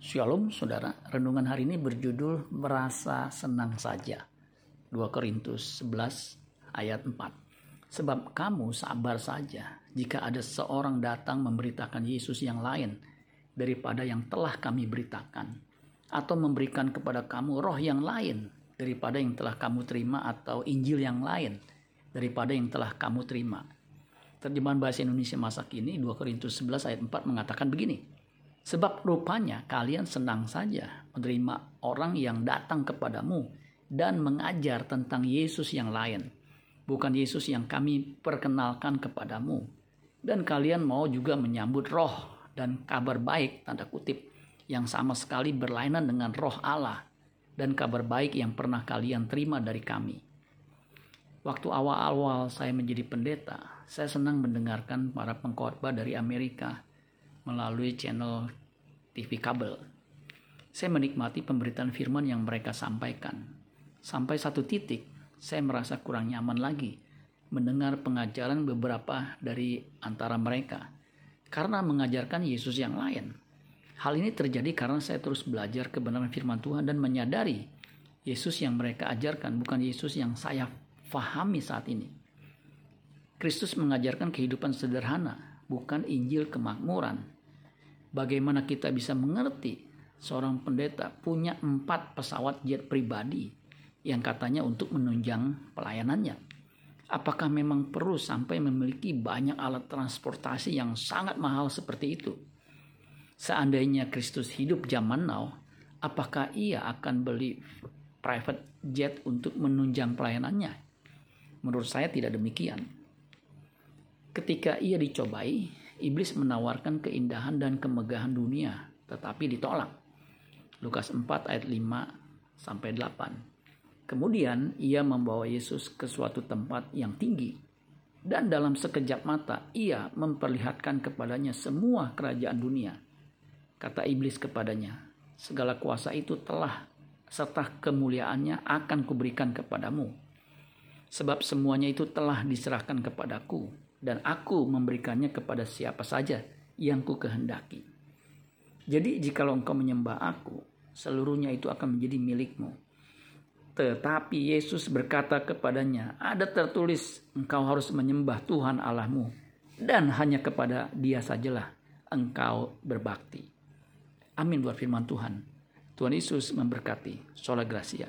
Shalom saudara, renungan hari ini berjudul Merasa Senang Saja. 2 Korintus 11 ayat 4. Sebab kamu sabar saja jika ada seorang datang memberitakan Yesus yang lain daripada yang telah kami beritakan. Atau memberikan kepada kamu roh yang lain daripada yang telah kamu terima atau Injil yang lain daripada yang telah kamu terima. Terjemahan bahasa Indonesia masa kini 2 Korintus 11 ayat 4 mengatakan begini. Sebab rupanya kalian senang saja menerima orang yang datang kepadamu dan mengajar tentang Yesus yang lain, bukan Yesus yang kami perkenalkan kepadamu. Dan kalian mau juga menyambut roh dan kabar baik tanda kutip yang sama sekali berlainan dengan roh Allah dan kabar baik yang pernah kalian terima dari kami. Waktu awal-awal saya menjadi pendeta, saya senang mendengarkan para pengkhotbah dari Amerika melalui channel TV kabel. Saya menikmati pemberitaan firman yang mereka sampaikan. Sampai satu titik, saya merasa kurang nyaman lagi mendengar pengajaran beberapa dari antara mereka karena mengajarkan Yesus yang lain. Hal ini terjadi karena saya terus belajar kebenaran firman Tuhan dan menyadari Yesus yang mereka ajarkan bukan Yesus yang saya fahami saat ini. Kristus mengajarkan kehidupan sederhana, bukan Injil kemakmuran bagaimana kita bisa mengerti seorang pendeta punya empat pesawat jet pribadi yang katanya untuk menunjang pelayanannya. Apakah memang perlu sampai memiliki banyak alat transportasi yang sangat mahal seperti itu? Seandainya Kristus hidup zaman now, apakah ia akan beli private jet untuk menunjang pelayanannya? Menurut saya tidak demikian. Ketika ia dicobai, iblis menawarkan keindahan dan kemegahan dunia, tetapi ditolak. Lukas 4 ayat 5 sampai 8. Kemudian ia membawa Yesus ke suatu tempat yang tinggi dan dalam sekejap mata ia memperlihatkan kepadanya semua kerajaan dunia. Kata iblis kepadanya, segala kuasa itu telah serta kemuliaannya akan kuberikan kepadamu. Sebab semuanya itu telah diserahkan kepadaku dan aku memberikannya kepada siapa saja yang ku kehendaki. Jadi jikalau engkau menyembah aku, seluruhnya itu akan menjadi milikmu. Tetapi Yesus berkata kepadanya, ada tertulis engkau harus menyembah Tuhan Allahmu dan hanya kepada dia sajalah engkau berbakti. Amin buat firman Tuhan. Tuhan Yesus memberkati. Sola Gracia.